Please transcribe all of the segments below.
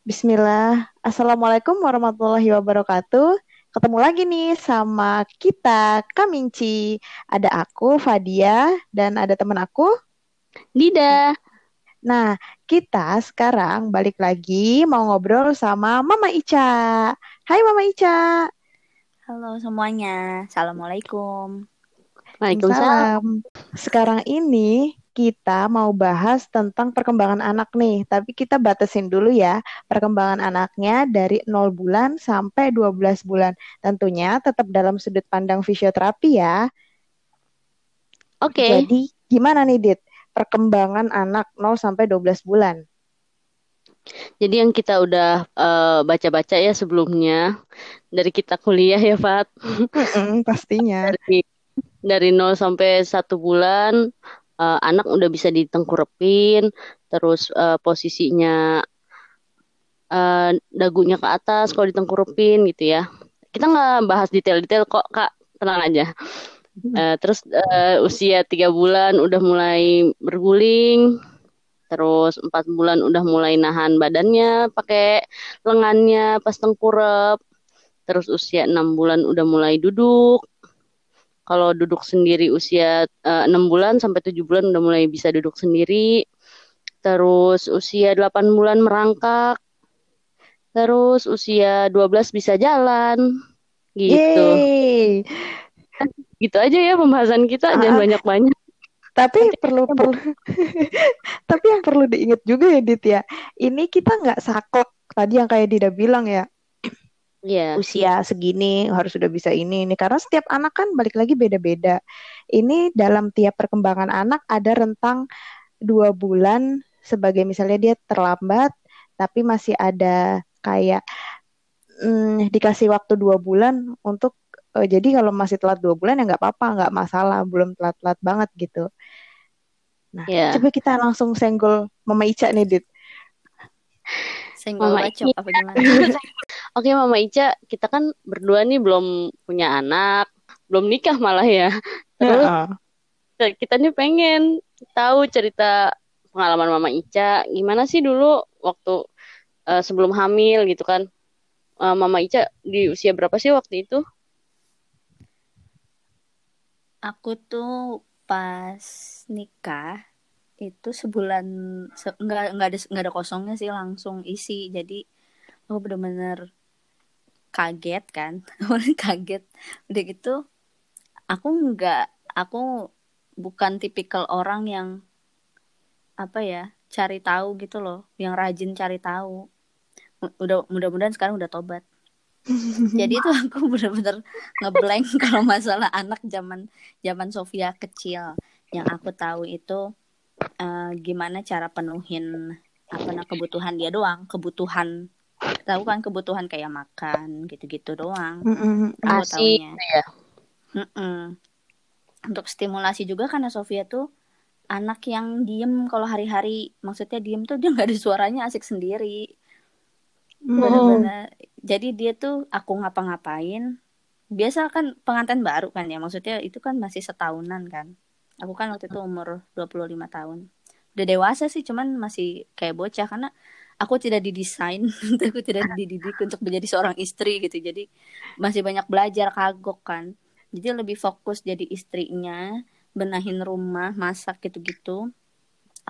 Bismillah. Assalamualaikum warahmatullahi wabarakatuh. Ketemu lagi nih sama kita, Kamingci. Ada aku, Fadia, dan ada teman aku, Dida. Nah, kita sekarang balik lagi mau ngobrol sama Mama Ica. Hai Mama Ica. Halo semuanya. Assalamualaikum. Waalaikumsalam. Sekarang ini kita mau bahas tentang perkembangan anak nih, tapi kita batasin dulu ya perkembangan anaknya dari 0 bulan sampai 12 bulan. Tentunya tetap dalam sudut pandang fisioterapi ya. Oke. Okay. Jadi gimana nih Dit? Perkembangan anak 0 sampai 12 bulan. Jadi yang kita udah uh, baca-baca ya sebelumnya dari kita kuliah ya Fat. pastinya. Dari dari 0 sampai 1 bulan uh, anak udah bisa ditengkurepin, terus uh, posisinya uh, dagunya ke atas kalau ditengkurepin gitu ya. Kita nggak bahas detail-detail kok kak, tenang aja. Uh, terus uh, usia tiga bulan udah mulai berguling, terus empat bulan udah mulai nahan badannya pakai lengannya pas tengkurap, terus usia enam bulan udah mulai duduk, kalau duduk sendiri usia eh, enam bulan sampai tujuh bulan udah mulai bisa duduk sendiri. Terus usia 8 bulan merangkak. Terus usia 12 bisa jalan. Gitu. Yeay. Gitu aja ya pembahasan kita uh, jangan ah. banyak-banyak. Tapi perlu perlu tapi yang perlu diingat juga ya Dit ya. Ini kita nggak saklek tadi yang kayak Dida bilang ya yeah. usia segini harus sudah bisa ini ini karena setiap anak kan balik lagi beda-beda. Ini dalam tiap perkembangan anak ada rentang dua bulan sebagai misalnya dia terlambat tapi masih ada kayak hmm, dikasih waktu dua bulan untuk uh, jadi kalau masih telat dua bulan ya nggak apa-apa nggak masalah belum telat-telat banget gitu. Nah yeah. coba kita langsung senggol Mama Ica nih Dit. Senggol Mama bacok apa gimana? Oke Mama Ica, kita kan berdua nih belum punya anak, belum nikah malah ya. Terus ya. kita nih pengen tahu cerita pengalaman Mama Ica, gimana sih dulu waktu uh, sebelum hamil gitu kan? Uh, Mama Ica di usia berapa sih waktu itu? Aku tuh pas nikah itu sebulan se nggak nggak ada nggak ada kosongnya sih langsung isi. Jadi aku bener-bener kaget kan kaget. Udah gitu aku nggak aku bukan tipikal orang yang apa ya cari tahu gitu loh yang rajin cari tahu. Udah mudah-mudahan sekarang udah tobat. Jadi itu aku bener-bener ngeblank kalau masalah anak zaman zaman Sofia kecil. Yang aku tahu itu uh, gimana cara penuhin apa nah kebutuhan dia doang. Kebutuhan tahu kan kebutuhan kayak makan gitu-gitu doang. Mm -mm, asik ya? Mm -mm. untuk stimulasi juga karena Sofia tuh anak yang diem kalau hari-hari maksudnya diem tuh dia nggak ada suaranya asik sendiri. Oh. jadi dia tuh aku ngapa-ngapain. Biasa kan pengantin baru kan ya maksudnya itu kan masih setahunan kan Aku kan waktu itu umur 25 tahun. Udah dewasa sih, cuman masih kayak bocah karena aku tidak didesain, aku tidak dididik untuk menjadi seorang istri gitu. Jadi masih banyak belajar kagok kan. Jadi lebih fokus jadi istrinya, benahin rumah, masak gitu-gitu.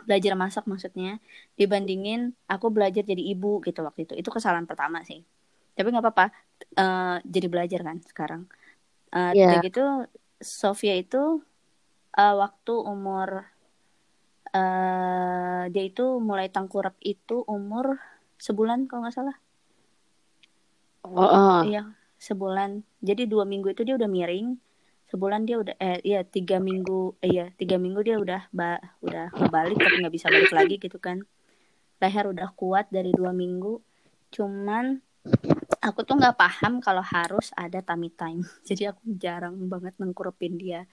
Belajar masak maksudnya dibandingin aku belajar jadi ibu gitu waktu itu. Itu kesalahan pertama sih. Tapi nggak apa-apa. Uh, jadi belajar kan sekarang. Uh, yeah. gitu Sofia itu uh, waktu umur uh, dia itu mulai tengkurap itu umur sebulan kalau nggak salah. Oh, uh. Iya sebulan. Jadi dua minggu itu dia udah miring. Sebulan dia udah eh iya tiga minggu eh, iya tiga minggu dia udah ba udah balik tapi nggak bisa balik lagi gitu kan. Leher udah kuat dari dua minggu. Cuman aku tuh nggak paham kalau harus ada tummy time. Jadi aku jarang banget nengkurupin dia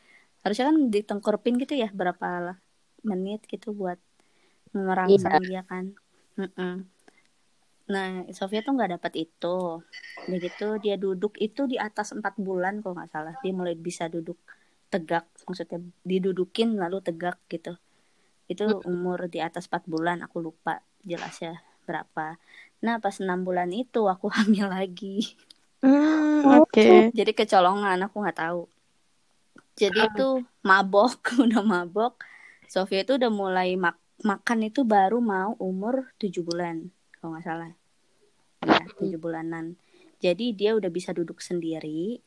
harusnya kan ditengkurupin gitu ya berapa menit gitu buat merangsang iya. dia kan. Mm -mm. nah Sofia tuh nggak dapat itu. Udah gitu dia duduk itu di atas empat bulan kok nggak salah. Dia mulai bisa duduk tegak maksudnya didudukin lalu tegak gitu. Itu umur di atas empat bulan aku lupa jelasnya berapa. Nah pas enam bulan itu aku hamil lagi. Hmm, oke. Okay. jadi kecolongan aku nggak tahu jadi uh. itu mabok udah mabok. Sofia itu udah mulai mak makan itu baru mau umur tujuh bulan kalau nggak salah. Ya tujuh bulanan. Jadi dia udah bisa duduk sendiri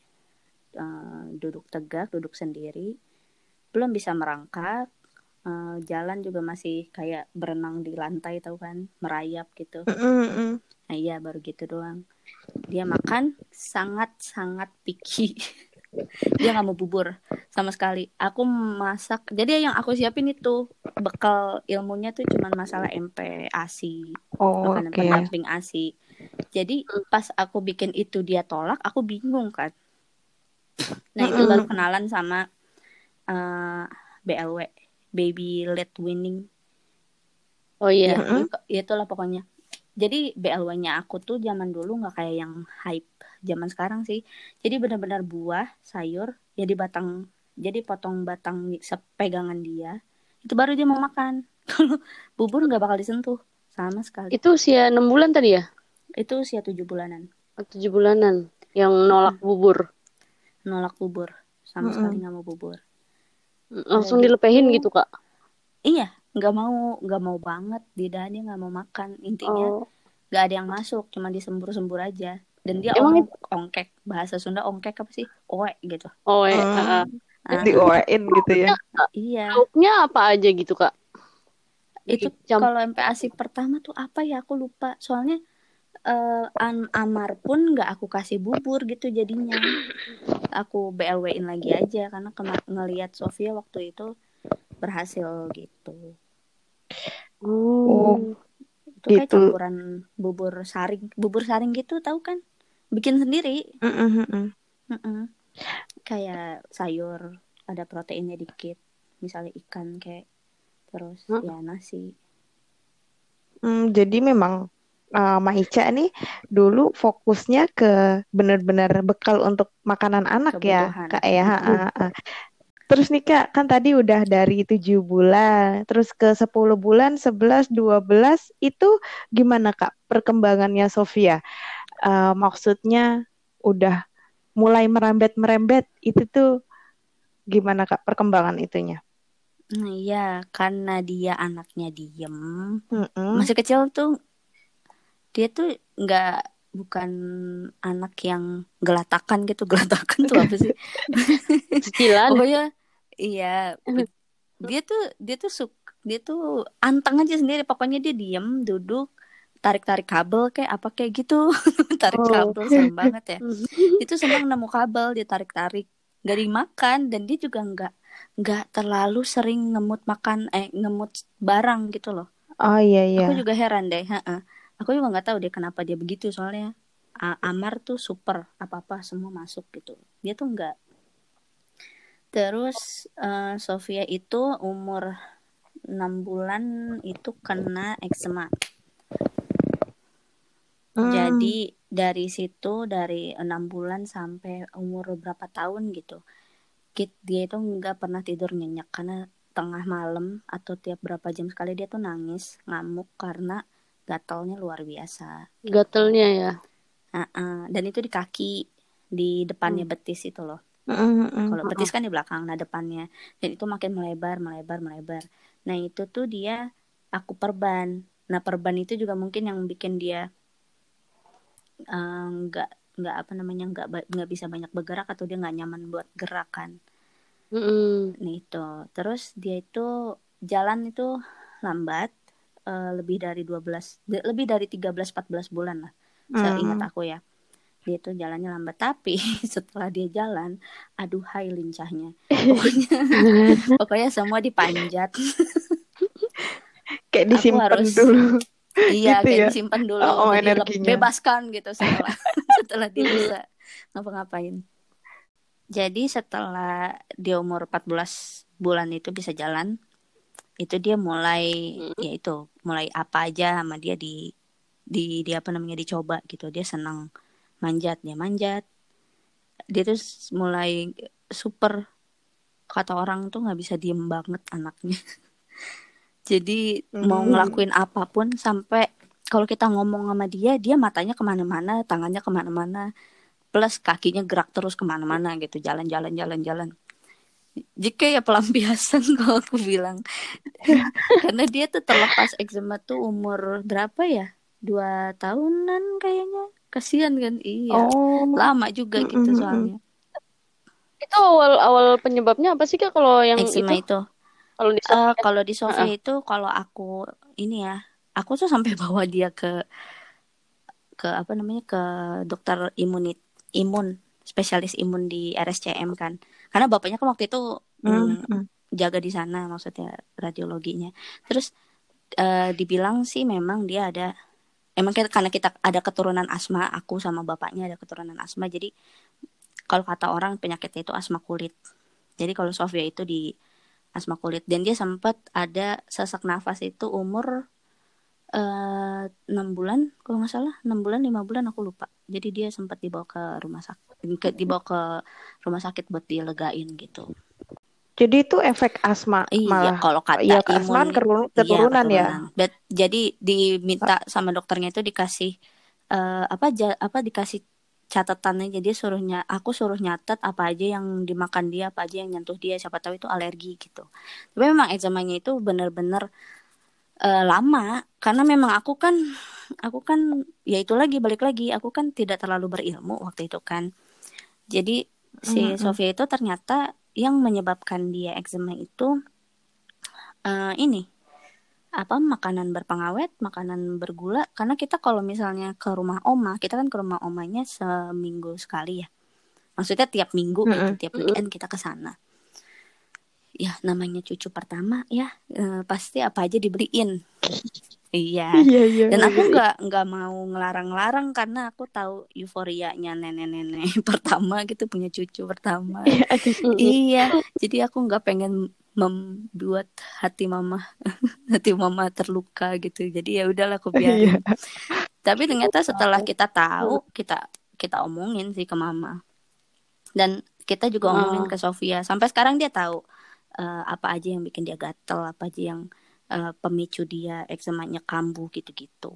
uh, duduk tegak duduk sendiri. Belum bisa merangkak uh, jalan juga masih kayak berenang di lantai tau kan? Merayap gitu. Nah iya baru gitu doang. Dia makan sangat sangat picky dia nggak mau bubur sama sekali. Aku masak jadi yang aku siapin itu bekal ilmunya tuh cuman masalah MP ASI oh, makanan okay. pendamping ASI jadi pas aku bikin itu dia tolak aku bingung kan. Nah itu baru kenalan sama uh, eh, BLW baby led winning. Oh iya. Yeah. ya, itulah pokoknya. Jadi BLW-nya aku tuh zaman dulu nggak kayak yang hype zaman sekarang sih. Jadi benar-benar buah sayur ya di batang jadi potong batang sepegangan dia itu baru dia mau makan. Kalau bubur nggak bakal disentuh sama sekali. Itu usia enam bulan tadi ya? Itu usia tujuh bulanan. Oh, tujuh bulanan yang nolak hmm. bubur? Nolak bubur sama hmm. sekali nggak mau bubur. Langsung dilepehin gitu kak? Iya nggak mau nggak mau banget di dia nggak mau makan. Intinya oh. nggak oh. ada yang masuk cuma disembur-sembur aja dan dia Emang ong ongkek bahasa Sunda ongkek apa sih? Oe gitu. Oe uh, uh. uh. di oein gitu ya. Iya. lauknya apa aja gitu kak? Itu kalau MPASI pertama tuh apa ya? Aku lupa. Soalnya uh, an Amar pun nggak aku kasih bubur gitu jadinya. Aku BLW-in lagi aja karena kena ngelihat Sofia waktu itu berhasil gitu. Oh. Itu kayak gitu. campuran bubur saring. Bubur saring gitu tahu kan bikin sendiri mm -mm. Mm -mm. kayak sayur ada proteinnya dikit misalnya ikan kayak terus mm. ya nasi mm, jadi memang uh, Maica nih dulu fokusnya ke benar-benar bekal untuk makanan anak ya, Kebutuhan. ya kak ya. Uh, uh. Terus nih kak, kan tadi udah dari tujuh bulan, terus ke sepuluh bulan, sebelas, dua belas, itu gimana kak perkembangannya Sofia? Uh, maksudnya udah mulai merembet-merembet, itu tuh gimana kak perkembangan itunya? Nah, iya, karena dia anaknya diem, mm -mm. masih kecil tuh dia tuh nggak bukan anak yang gelatakan gitu. Gelatakan tuh apa sih? Cicilan. Pokoknya iya dia tuh dia tuh suk dia tuh anteng aja sendiri. Pokoknya dia diem duduk tarik tarik kabel kayak apa kayak gitu. Tarik oh. kabel serem banget ya. Itu senang nemu kabel dia tarik tarik gak dimakan dan dia juga nggak nggak terlalu sering ngemut makan eh ngemut barang gitu loh. Oh iya iya. Aku juga heran deh ha -ha aku juga nggak tahu dia kenapa dia begitu soalnya Amar tuh super apa apa semua masuk gitu. Dia tuh nggak. Terus uh, Sofia itu umur enam bulan itu kena eczema hmm. jadi dari situ dari enam bulan sampai umur berapa tahun gitu Kit dia itu nggak pernah tidur nyenyak karena tengah malam atau tiap berapa jam sekali dia tuh nangis ngamuk karena gatalnya luar biasa gatelnya ya uh -uh. dan itu di kaki di depannya hmm. betis itu loh uh, uh, kalau betis kan di belakang nah depannya dan itu makin melebar melebar melebar nah itu tuh dia aku perban nah perban itu juga mungkin yang bikin dia nggak uh, nggak apa namanya nggak nggak bisa banyak bergerak atau dia nggak nyaman buat gerakan mm -hmm. nah itu terus dia itu jalan itu lambat uh, lebih dari 12 lebih dari 13 14 bulan lah. Saya ingat hmm. aku ya. Dia itu jalannya lambat tapi setelah dia jalan, aduh hai lincahnya. Pokoknya pokoknya semua dipanjat. kayak disimpan harus, dulu. Iya, gitu kayak ya? disimpan dulu. Oh, oh energinya. Bebaskan gitu setelah setelah dia bisa ngapa-ngapain. Jadi setelah dia umur 14 bulan itu bisa jalan, itu dia mulai hmm. ya itu mulai apa aja sama dia di di dia apa namanya dicoba gitu dia senang manjat dia manjat dia tuh mulai super kata orang tuh nggak bisa diem banget anaknya jadi hmm. mau ngelakuin apa pun sampai kalau kita ngomong sama dia dia matanya ke mana-mana tangannya ke mana-mana plus kakinya gerak terus ke mana-mana gitu jalan-jalan jalan-jalan. Jika ya pelampiasan kalau aku bilang. Karena dia tuh terlepas eczema tuh umur berapa ya? Dua tahunan kayaknya. Kasihan kan? Iya. Oh. lama juga gitu soalnya. Itu awal awal penyebabnya apa sih kak kalau yang eczema itu, itu? Kalau di uh, kalau di Sofia uh -uh. itu kalau aku ini ya aku tuh sampai bawa dia ke ke apa namanya ke dokter imunit imun spesialis imun di RSCM kan karena bapaknya kan waktu itu mm, mm. jaga di sana maksudnya radiologinya terus uh, dibilang sih memang dia ada emang kita, karena kita ada keturunan asma aku sama bapaknya ada keturunan asma jadi kalau kata orang penyakitnya itu asma kulit jadi kalau Sofia itu di asma kulit. Dan dia sempat ada sesak nafas itu umur eh, enam uh, bulan kalau nggak salah. Enam bulan lima bulan aku lupa. Jadi dia sempat dibawa ke rumah sakit ke, dibawa ke rumah sakit buat dilegain gitu. Jadi itu efek asma iya, malah. kalau kata ya, asma keturunan, keturunan iya, ya. But, jadi diminta sama dokternya itu dikasih uh, apa apa dikasih catatannya. Jadi suruhnya aku suruh nyatet apa aja yang dimakan dia apa aja yang nyentuh dia. Siapa tahu itu alergi gitu. Tapi memang eczemanya itu benar-benar uh, lama. Karena memang aku kan aku kan ya itu lagi balik lagi. Aku kan tidak terlalu berilmu waktu itu kan. Jadi si mm -hmm. Sofia itu ternyata yang menyebabkan dia eczema itu uh, ini apa makanan berpengawet, makanan bergula karena kita kalau misalnya ke rumah oma, kita kan ke rumah omanya seminggu sekali ya. Maksudnya tiap minggu mm -hmm. gitu, tiap weekend kita ke sana. Ya, namanya cucu pertama ya, e, pasti apa aja dibeliin. iya. iya, iya. Dan aku iya, iya. nggak nggak mau ngelarang-larang karena aku tahu euforianya nenek-nenek pertama gitu punya cucu pertama. iya, jadi aku nggak pengen membuat hati mama hati mama terluka gitu. Jadi ya udahlah aku biarin. Iya. tapi ternyata setelah kita tahu kita kita omongin sih ke mama. Dan kita juga omongin ke Sofia. Sampai sekarang dia tahu uh, apa aja yang bikin dia gatel apa aja yang uh, pemicu dia eksemanya kambuh gitu-gitu.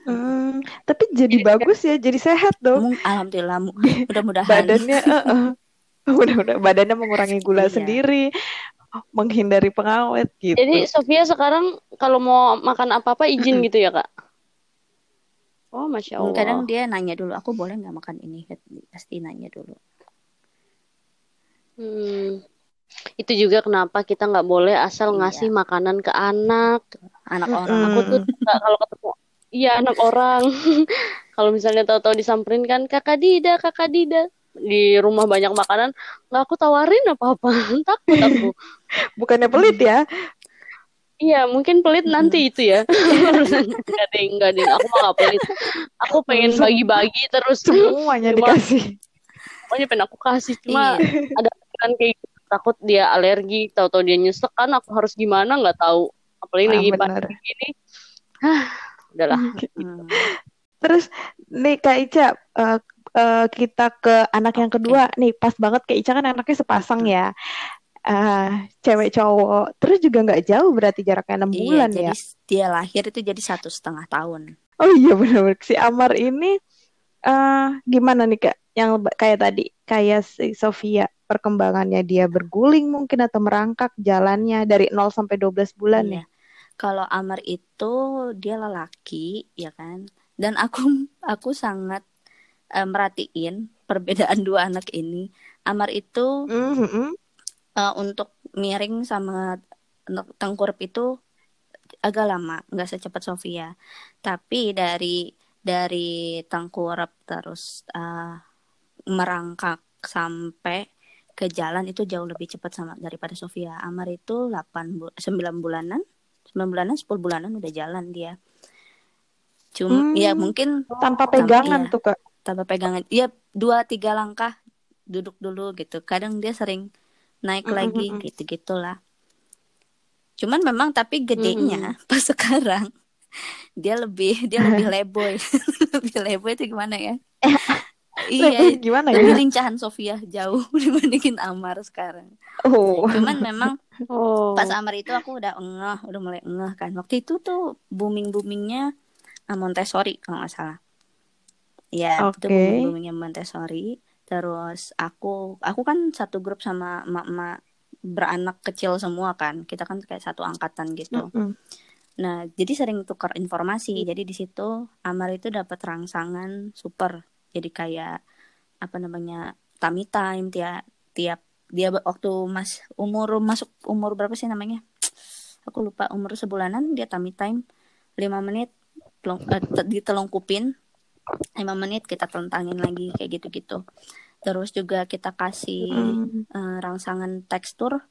Hmm, tapi jadi bagus ya, jadi sehat dong. Alhamdulillah, mudah-mudahan. Badannya, uh, uh, udah-udah badannya mengurangi gula iya. sendiri menghindari pengawet gitu. Jadi Sofia sekarang kalau mau makan apa-apa izin gitu ya kak? Oh masya allah. kadang dia nanya dulu aku boleh nggak makan ini? Pasti nanya dulu. Hmm. itu juga kenapa kita nggak boleh asal iya. ngasih makanan ke anak. Anak orang. Aku tuh kalau ketemu iya anak orang. Kalau misalnya tahu-tahu disamperin kan kakak Dida kakak Dida di rumah banyak makanan nggak aku tawarin apa apa takut aku bukannya pelit ya Iya, mungkin pelit nanti itu ya. Enggak ding, enggak ding. Aku mah gak pelit. Aku pengen bagi-bagi terus. Semuanya cuma, dikasih. Semuanya pengen aku kasih. Cuma iya. ada kan kayak gitu. takut dia alergi, tahu-tahu dia nyesek kan aku harus gimana nggak tahu. Apalagi ah, lagi pandemi gini. Hah, udahlah. Hmm. Terus nih Kak Ica, uh, uh, kita ke anak yang kedua. Nih pas banget kayak Ica kan anaknya sepasang ya. Uh, cewek cowok. Terus juga nggak jauh berarti jaraknya enam iya, bulan jadi ya dia lahir itu jadi satu setengah tahun. Oh iya benar si Amar ini uh, gimana nih kak? Yang kayak tadi kayak si Sofia perkembangannya dia berguling mungkin atau merangkak jalannya dari 0 sampai 12 bulan iya. ya kalau Amar itu dia lelaki ya kan? Dan aku aku sangat uh, merhatiin perbedaan dua anak ini. Amar itu mm-hmm. uh, untuk miring sama tengkurap itu agak lama, nggak secepat Sofia. Tapi dari dari tengkurap terus uh, merangkak sampai ke jalan itu jauh lebih cepat sama daripada Sofia. Amar itu 8 bu 9 bulanan, 9 bulanan, 10 bulanan udah jalan dia. Cuma hmm, ya mungkin tanpa pegangan tanpa, tuh Kak tanpa pegangan. Ya dua tiga langkah duduk dulu gitu. Kadang dia sering naik mm -hmm. lagi gitu gitulah. Cuman memang tapi gedenya mm -hmm. pas sekarang dia lebih dia lebih leboy. Lebih leboy itu gimana ya? Iya gimana ya? lincahan Sofia jauh dibandingin Amar sekarang. Oh. cuman memang oh. pas Amar itu aku udah engeh udah mulai engeh kan. Waktu itu tuh booming boomingnya Montessori kalau nggak salah ya okay. itu booming boomingnya Montessori. Terus aku aku kan satu grup sama emak-emak beranak kecil semua kan. Kita kan kayak satu angkatan gitu. Mm -hmm. nah jadi sering tukar informasi. Jadi di situ Amar itu dapat rangsangan super. Jadi kayak apa namanya tummy time tiap tiap dia waktu mas umur masuk umur berapa sih namanya? Aku lupa umur sebulanan dia tummy time lima menit telung, uh, ditelungkupin lima menit kita tentangin lagi kayak gitu-gitu. Terus juga kita kasih mm. uh, rangsangan tekstur.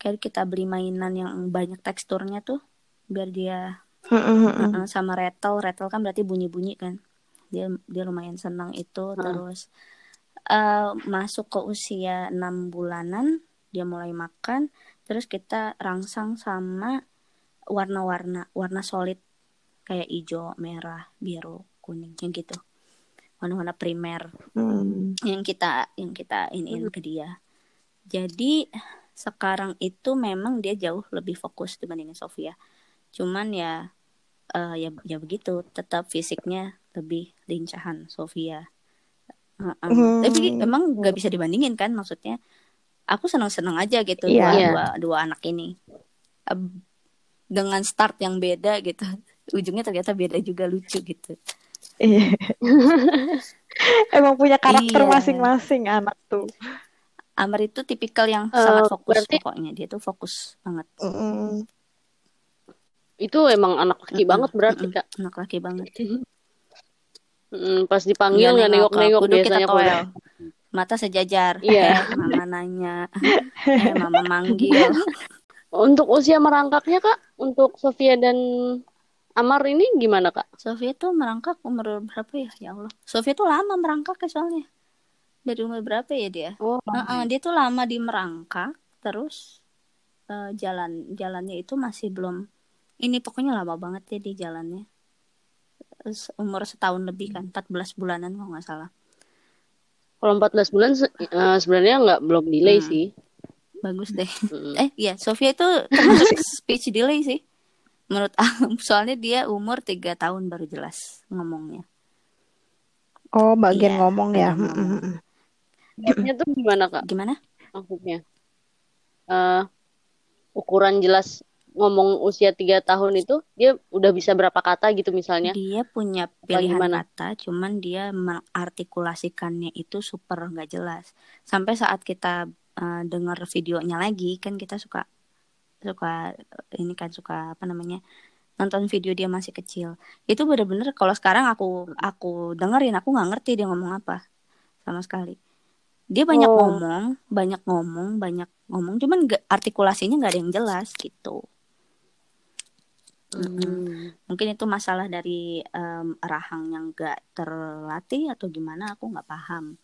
Kayak kita beli mainan yang banyak teksturnya tuh biar dia mm -hmm. uh, sama rattle rattle kan berarti bunyi-bunyi kan. Dia dia lumayan senang itu. Mm. terus uh, masuk ke usia enam bulanan dia mulai makan. Terus kita rangsang sama warna-warna warna solid. Kayak hijau merah biru kuning yang gitu warna-warna primer hmm. yang kita yang kita iniin hmm. ke dia jadi sekarang itu memang dia jauh lebih fokus dibandingin Sofia cuman ya uh, ya ya begitu tetap fisiknya lebih lincahan Sofia uh -uh. hmm. tapi emang nggak bisa dibandingin kan maksudnya aku senang-senang aja gitu yeah. dua, dua dua anak ini dengan start yang beda gitu ujungnya ternyata beda juga lucu gitu Iya. Emang punya karakter iya. masing-masing anak tuh. Amar itu tipikal yang uh, sangat fokus berarti... pokoknya dia tuh fokus banget. Mm. Itu emang anak laki mm banget berarti kak. Anak laki banget. Mm, pas dipanggil nggak nengok-nengok biasanya kita Mata sejajar. Iya. Yeah. mama nanya. eh, mama manggil. Untuk usia merangkaknya kak, untuk Sofia dan Amar ini gimana kak? Sofia tuh merangkak umur berapa ya? Ya Allah. Sofia tuh lama merangkak ya soalnya. Dari umur berapa ya dia? Oh. Uh -uh, dia tuh lama di merangkak. Terus uh, jalan jalannya itu masih belum. Ini pokoknya lama banget ya di jalannya. Umur setahun lebih kan, 14 bulanan kalau nggak salah. Kalau 14 bulan uh, sebenarnya nggak belum delay hmm. sih. Bagus deh. Hmm. Eh iya, Sofia itu termasuk speech delay sih menurut aku soalnya dia umur tiga tahun baru jelas ngomongnya. Oh bagian iya, ngomong ya. Gapnya tuh gimana kak? Gimana? Maksudnya? Uh, ukuran jelas ngomong usia tiga tahun itu dia udah bisa berapa kata gitu misalnya? Dia punya pilihan kata cuman dia mengartikulasikannya itu super nggak jelas. Sampai saat kita uh, dengar videonya lagi kan kita suka suka ini kan suka apa namanya nonton video dia masih kecil. Itu bener-bener kalau sekarang aku aku dengerin aku nggak ngerti dia ngomong apa sama sekali. Dia banyak oh. ngomong banyak ngomong banyak ngomong cuman gak, artikulasinya nggak ada yang jelas gitu. Hmm. mungkin itu masalah dari um, rahang yang gak terlatih atau gimana aku nggak paham.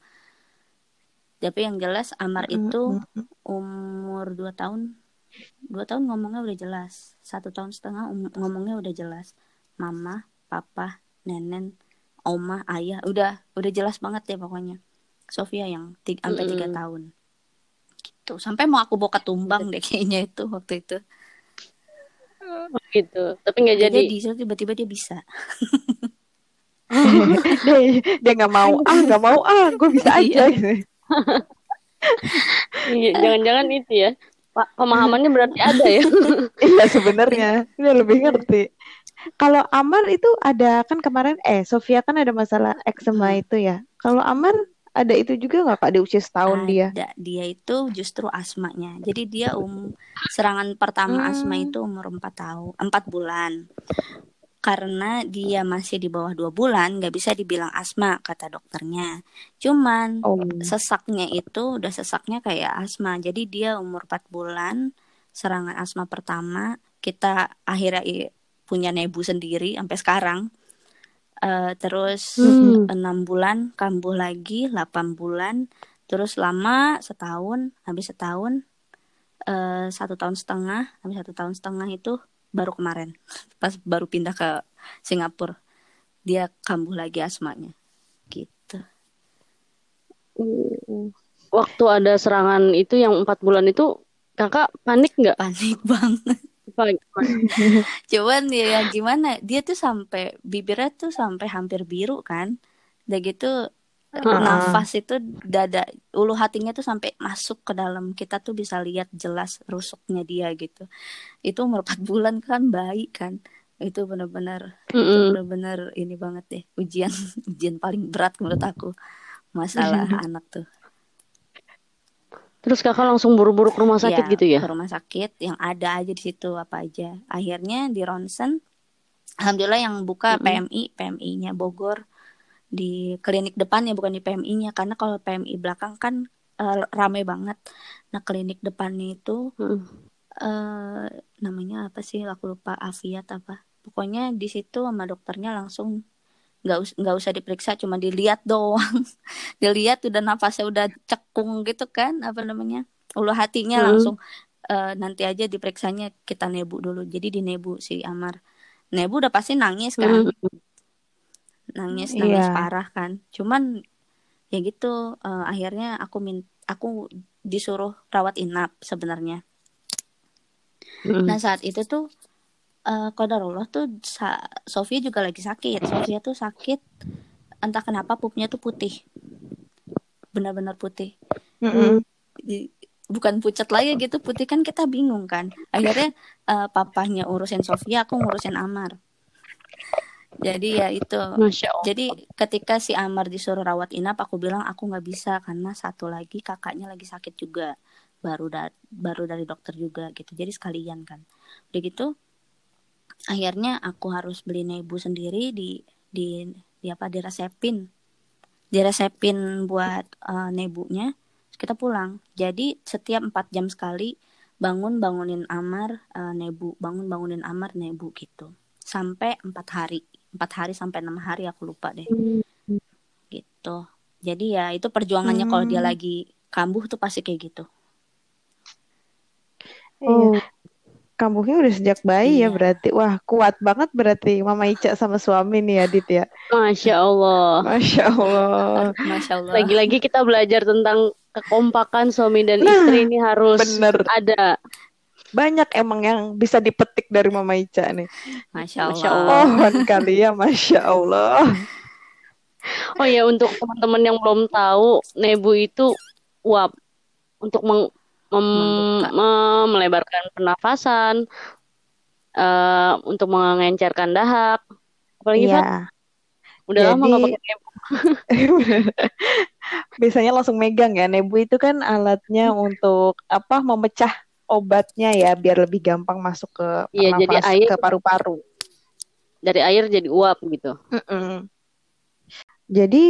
Tapi yang jelas Amar itu umur 2 tahun dua tahun ngomongnya udah jelas. Satu tahun setengah um, ngomongnya udah jelas. Mama papa nenen oma ayah udah udah jelas banget ya pokoknya. Sofia yang tiga, sampai tiga mm. tahun. Gitu. Sampai mau aku bawa tumbang deh kayaknya itu waktu itu. Oh, gitu. Tapi nggak jadi. jadi tiba-tiba dia bisa. Dia dia nggak mau ah nggak mau ah gue bisa aja. Iya, jangan-jangan itu ya pemahamannya berarti ada ya. iya sebenarnya. Ini lebih ngerti. Kalau Amar itu ada kan kemarin eh Sofia kan ada masalah eczema hmm. itu ya. Kalau Amar ada itu juga nggak kak di usia setahun ada, dia? Dia itu justru asmanya. Jadi dia um serangan pertama hmm. asma itu umur 4 tahun, 4 bulan karena dia masih di bawah dua bulan nggak bisa dibilang asma kata dokternya cuman oh. sesaknya itu udah sesaknya kayak asma jadi dia umur 4 bulan serangan asma pertama kita akhirnya punya nebu sendiri sampai sekarang uh, terus enam hmm. bulan kambuh lagi 8 bulan terus lama setahun habis setahun uh, satu tahun setengah habis satu tahun setengah itu baru kemarin pas baru pindah ke Singapura dia kambuh lagi asmanya gitu waktu ada serangan itu yang empat bulan itu kakak panik nggak? Panik banget. Cuman ya, ya gimana? Dia tuh sampai bibirnya tuh sampai hampir biru kan. Udah gitu uh-uh. nafas itu dada ulu hatinya tuh sampai masuk ke dalam kita tuh bisa lihat jelas rusuknya dia gitu. Itu umur 4 bulan kan bayi kan. Itu benar-benar mm -mm. itu benar-benar ini banget deh ujian ujian paling berat menurut aku masalah anak tuh. Terus kakak langsung buru-buru ke rumah sakit ya, gitu ya? Ke rumah sakit yang ada aja di situ apa aja. Akhirnya di ronsen, alhamdulillah yang buka mm -hmm. PMI, PMI-nya Bogor di klinik depan ya bukan di PMI-nya karena kalau PMI belakang kan uh, rame banget. Nah klinik depannya itu mm. uh, namanya apa sih? Aku lupa Afiat apa. Pokoknya di situ sama dokternya langsung nggak us nggak usah diperiksa cuma dilihat doang dilihat udah nafasnya udah cekung gitu kan apa namanya ulu hatinya hmm. langsung uh, nanti aja diperiksanya kita nebu dulu jadi di nebu si Amar nebu udah pasti nangis kan hmm. Nangis nangis yeah. parah kan. Cuman ya gitu uh, akhirnya aku min aku disuruh rawat inap sebenarnya. Hmm. nah saat itu tuh uh, kodarullah tuh Sofia juga lagi sakit. Sofia tuh sakit entah kenapa pupnya tuh putih. Benar-benar putih. Mm -hmm. bukan pucat lagi gitu putih kan kita bingung kan. Akhirnya uh, papahnya urusin Sofia aku ngurusin Amar jadi ya itu. Jadi ketika si Amar disuruh rawat inap aku bilang aku nggak bisa karena satu lagi kakaknya lagi sakit juga. Baru da baru dari dokter juga gitu. Jadi sekalian kan. Udah gitu akhirnya aku harus beli nebu sendiri di di di apa diresepin. Diresepin buat uh, nebunya. Kita pulang. Jadi setiap empat jam sekali bangun bangunin amar uh, nebu. Bangun bangunin amar nebu gitu. Sampai empat hari empat hari sampai enam hari aku lupa deh hmm. gitu jadi ya itu perjuangannya hmm. kalau dia hmm. lagi kambuh tuh pasti kayak gitu Oh, kambuhnya udah sejak bayi ya iya. ya berarti. Wah, kuat banget berarti Mama Ica sama suami nih ya, Dit ya. Masya Allah. Masya Allah. Masya Allah. Lagi-lagi kita belajar tentang kekompakan suami dan nah, istri ini harus bener. ada. Banyak emang yang bisa dipetik dari Mama Ica nih. Masya Allah. Masya Allah. Oh, kali ya, Masya Allah. Oh ya, untuk teman-teman yang belum tahu, Nebu itu uap untuk meng mem melebarkan pernafasan uh, untuk mengencerkan dahak apalagi yeah. Pak udah Jadi, lama nggak pakai nebu biasanya langsung megang ya nebu itu kan alatnya untuk apa memecah obatnya ya biar lebih gampang masuk ke yeah, jadi air, ke paru-paru dari air jadi uap gitu mm -mm. jadi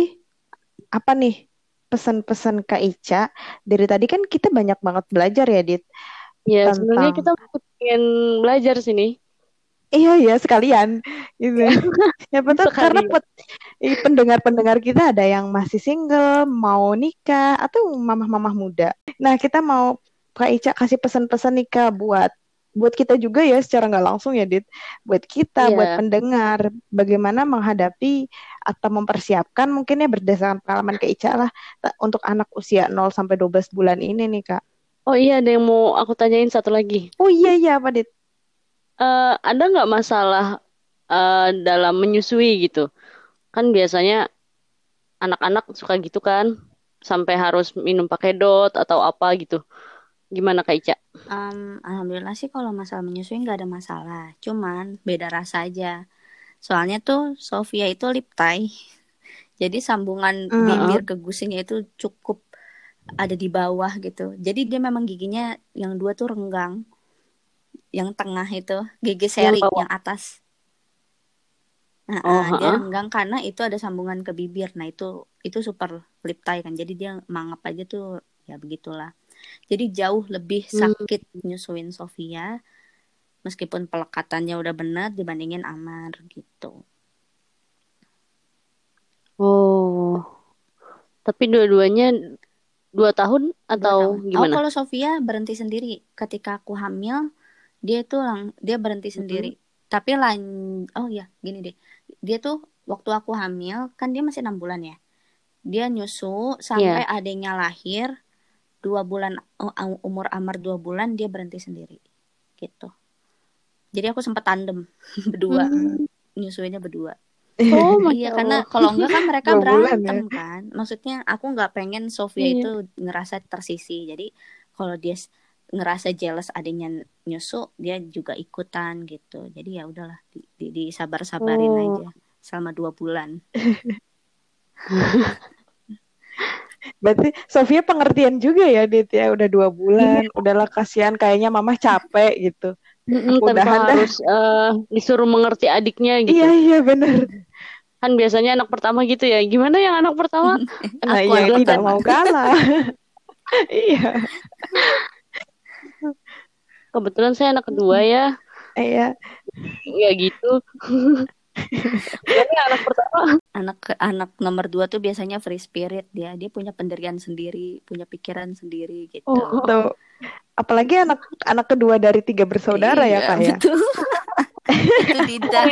apa nih pesan-pesan Kak Ica dari tadi kan kita banyak banget belajar ya Dit. Iya, tentang... sebenarnya kita pengen belajar sini. Iya iya sekalian gitu. ya betul karena pendengar-pendengar kita ada yang masih single, mau nikah atau mamah-mamah muda. Nah, kita mau Kak Ica kasih pesan-pesan nikah buat buat kita juga ya secara nggak langsung ya Dit buat kita yeah. buat pendengar bagaimana menghadapi atau mempersiapkan mungkin ya berdasarkan pengalaman ke Ica lah untuk anak usia 0 sampai 12 bulan ini nih Kak. Oh iya ada yang mau aku tanyain satu lagi. Oh iya iya apa Dit? Uh, ada nggak masalah uh, dalam menyusui gitu? Kan biasanya anak-anak suka gitu kan sampai harus minum pakai dot atau apa gitu. Gimana Kak Ica? Um, Alhamdulillah sih kalau masalah menyusui nggak ada masalah. Cuman beda rasa aja. Soalnya tuh Sofia itu lip tie. Jadi sambungan uh -huh. bibir ke gusinya itu cukup ada di bawah gitu. Jadi dia memang giginya yang dua tuh renggang. Yang tengah itu gigi seri yang, yang atas. Nah, oh, uh, dia renggang karena itu ada sambungan ke bibir. Nah, itu itu super lip tie kan. Jadi dia mangap aja tuh ya begitulah. Jadi jauh lebih hmm. sakit hmm. nyusuin Sofia meskipun pelekatannya udah benar dibandingin Amar gitu. Oh. Tapi dua-duanya dua tahun atau dua tahun. gimana? Oh, kalau Sofia berhenti sendiri ketika aku hamil, dia tuh lang dia berhenti mm-hmm. sendiri. -hmm. Tapi lain oh ya, gini deh. Dia tuh waktu aku hamil kan dia masih enam bulan ya. dia nyusu sampai yeah. adiknya lahir dua bulan umur Amar dua bulan dia berhenti sendiri gitu jadi aku sempat tandem berdua hmm. nyusuinnya berdua Oh, iya karena kalau enggak kan mereka berantem ya? kan. Maksudnya aku nggak pengen Sofia iya. itu ngerasa tersisi. Jadi kalau dia ngerasa jealous adanya nyusu, dia juga ikutan gitu. Jadi ya udahlah, di, di, di sabar-sabarin oh. aja selama dua bulan. Berarti Sofia pengertian juga ya Dit ya udah dua bulan, iya. udahlah kasihan kayaknya mama capek gitu. Mm-mm, udah harus uh, disuruh mengerti adiknya gitu. Iya iya benar. Kan biasanya anak pertama gitu ya. Gimana yang anak pertama? nah, iya tidak mau kalah. iya. Kebetulan saya anak kedua ya. Iya. Ya gitu. Berarti anak pertama. Anak anak nomor dua tuh biasanya free spirit dia. Dia punya pendirian sendiri, punya pikiran sendiri gitu. Oh, tuh. Apalagi anak anak kedua dari tiga bersaudara ya, iya, ya kak ya. Betul. itu tidak.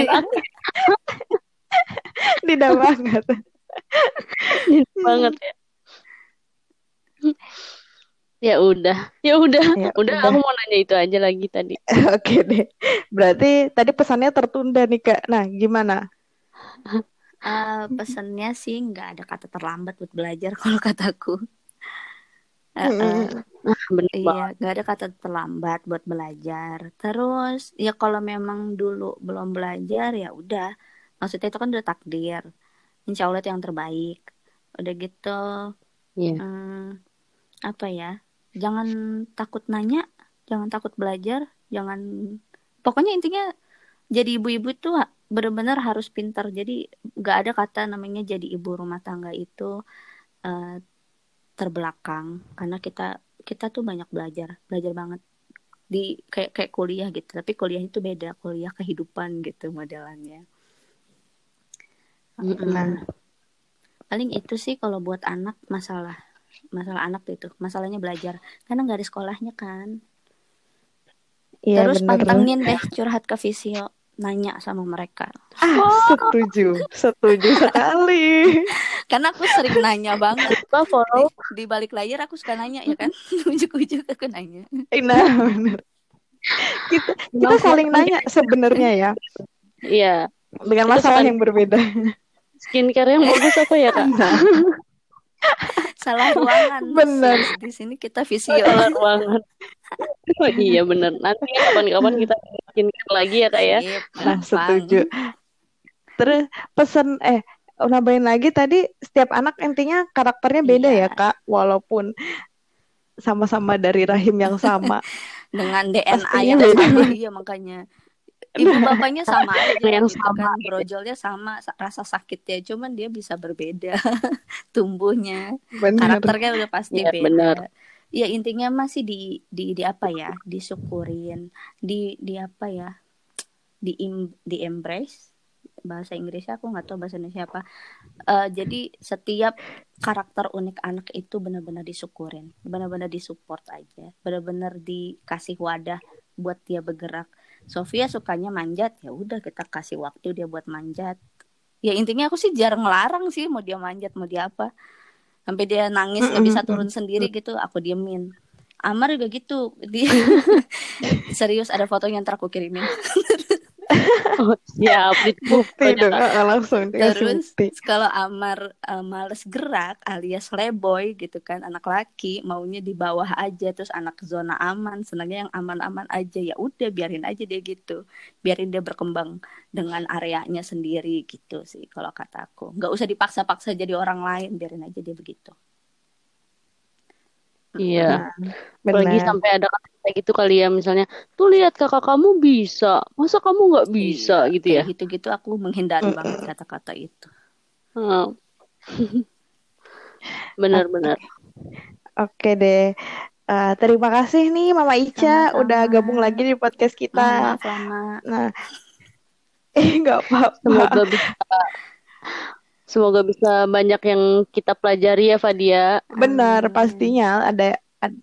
tidak banget. banget ya. Ya udah, ya udah, ya, udah, udah. Aku mau nanya itu aja lagi tadi. Oke deh. Berarti tadi pesannya tertunda nih kak. Nah, gimana? Uh, pesannya sih nggak ada kata terlambat buat belajar kalau kataku. Uh, uh, iya, nggak ada kata terlambat buat belajar. Terus ya kalau memang dulu belum belajar ya udah. Maksudnya itu kan udah takdir. Insya Allah itu yang terbaik. Udah gitu. Yeah. Um, apa ya? jangan takut nanya jangan takut belajar jangan pokoknya intinya jadi ibu-ibu itu benar-benar harus pintar. Jadi nggak ada kata namanya jadi ibu rumah tangga itu uh, terbelakang. Karena kita kita tuh banyak belajar belajar banget di kayak kayak kuliah gitu. Tapi kuliah itu beda kuliah kehidupan gitu modelannya. Mm paling itu sih kalau buat anak masalah masalah anak itu masalahnya belajar. Karena nggak ada sekolahnya kan ya, terus bener. pantengin deh curhat ke visio nanya sama mereka. Ah, oh. setuju setuju sekali. Karena aku sering nanya banget. Apa follow di balik layar aku suka nanya ya kan? Ujuk-ujuk aku nanya. Nah benar kita kita saling nanya sebenarnya ya. Iya. Dengan masalah yang berbeda. Skincare yang bagus apa ya kak? Nah salah ruangan. Benar. Di sini kita visio salah ruangan. Oh iya benar. Nanti kapan-kapan kita bikin lagi ya kak ya. Nah, setuju. Terus pesan eh nambahin lagi tadi setiap anak intinya karakternya beda iya. ya kak. Walaupun sama-sama dari rahim yang sama. Dengan DNA yang sama. Iya makanya ibu bapaknya sama aja yang gitu sama kan. brojolnya sama rasa sakitnya cuman dia bisa berbeda tumbuhnya bener. karakternya udah pasti ya, beda bener. ya intinya masih di di di apa ya disyukurin di di apa ya di im, di embrace bahasa Inggrisnya aku nggak tahu bahasa Indonesia apa uh, jadi setiap karakter unik anak itu benar-benar disyukurin benar-benar disupport aja benar-benar dikasih wadah buat dia bergerak Sofia sukanya manjat. Ya udah kita kasih waktu dia buat manjat. Ya intinya aku sih jarang ngelarang sih mau dia manjat mau dia apa. Sampai dia nangis nggak bisa turun sendiri gitu aku diemin. Amar juga gitu. Dia serius ada fotonya yang aku kirimin oh, siap bukti dong langsung terus kalau Amar uh, males gerak alias leboy gitu kan anak laki maunya di bawah aja terus anak zona aman senangnya yang aman-aman aja ya udah biarin aja dia gitu. Biarin dia berkembang dengan areanya sendiri gitu sih kalau kataku nggak usah dipaksa-paksa jadi orang lain biarin aja dia begitu. Iya. Apalagi sampai ada kata kayak gitu kali ya misalnya, tuh lihat kakak kamu bisa, masa kamu nggak bisa iya, gitu ya? Gitu-gitu aku menghindari banget kata-kata itu. Benar-benar. Oke deh. Uh, terima kasih nih Mama Ica Sama-sama. udah gabung lagi di podcast kita. Sama-sama. Nah, eh nggak apa-apa. Semoga bisa Semoga bisa banyak yang kita pelajari ya Fadia. Benar, pastinya ada, ada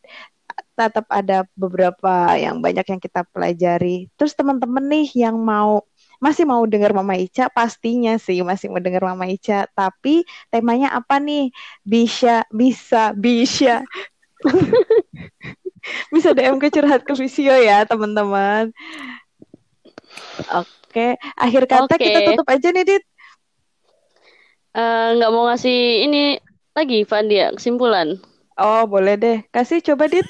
tetap ada beberapa yang banyak yang kita pelajari. Terus teman-teman nih yang mau masih mau dengar Mama Ica pastinya sih masih mau dengar Mama Ica. Tapi temanya apa nih? Bisa bisa bisa. Bisa DM ke curhat ke Visio ya teman-teman. Oke akhir kata okay. kita tutup aja nih Dit. Eh, nggak uh, mau ngasih ini lagi Fandia kesimpulan. Oh boleh deh. Kasih coba Dit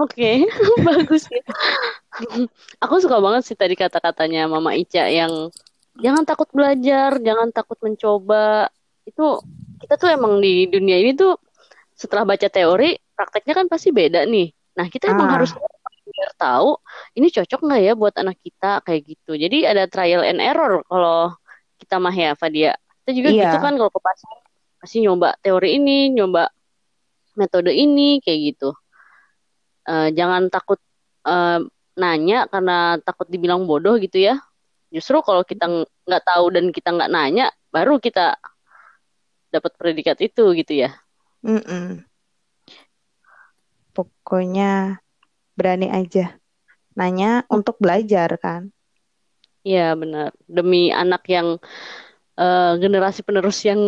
Oke, okay. bagus ya. Aku suka banget sih tadi kata-katanya Mama Ica yang jangan takut belajar, jangan takut mencoba. Itu kita tuh emang di dunia ini tuh setelah baca teori, prakteknya kan pasti beda nih. Nah, kita ah. emang harus biar tahu ini cocok nggak ya buat anak kita kayak gitu. Jadi ada trial and error kalau kita mah ya, Fadia. Kita juga iya. gitu kan kalau ke pasar pasti nyoba teori ini, nyoba metode ini kayak gitu uh, jangan takut uh, nanya karena takut dibilang bodoh gitu ya. Justru kalau kita nggak tahu dan kita nggak nanya, baru kita dapat predikat itu gitu ya. Mm -mm. Pokoknya berani aja nanya untuk belajar kan. Iya benar. Demi anak yang uh, generasi penerus yang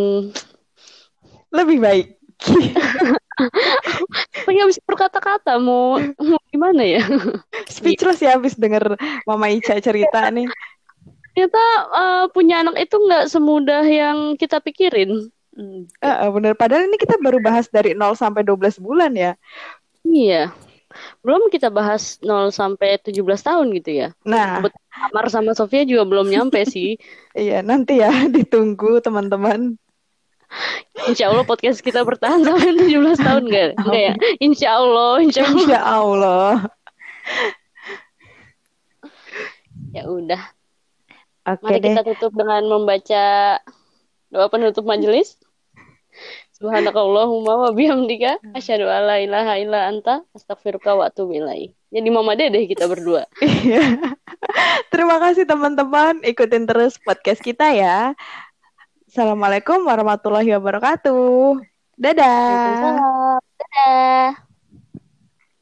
lebih baik. Nggak bisa berkata-kata mau mau gimana ya? Speechless ya habis denger Mama Ica cerita nih. Ternyata uh, punya anak itu nggak semudah yang kita pikirin. Hmm. Uh, bener. Padahal ini kita baru bahas dari 0 sampai 12 bulan ya. Iya. Belum kita bahas 0 sampai 17 tahun gitu ya. Nah. Kamar sama Sofia juga belum nyampe sih. iya, nanti ya ditunggu teman-teman. Insya Allah podcast kita bertahan sampai 17 tahun gak? Enggak ya? Insya Allah, insya Allah. Insya Allah. ya udah. Oke Mari deh. kita tutup dengan membaca doa penutup majelis. Subhanakallahumma wa bihamdika asyhadu alla ilaha illa anta astaghfiruka wa atubu ilaik. Jadi Mama Dede kita berdua. Iya. Terima kasih teman-teman ikutin terus podcast kita ya. Assalamualaikum warahmatullahi wabarakatuh. Dadah. Dadah.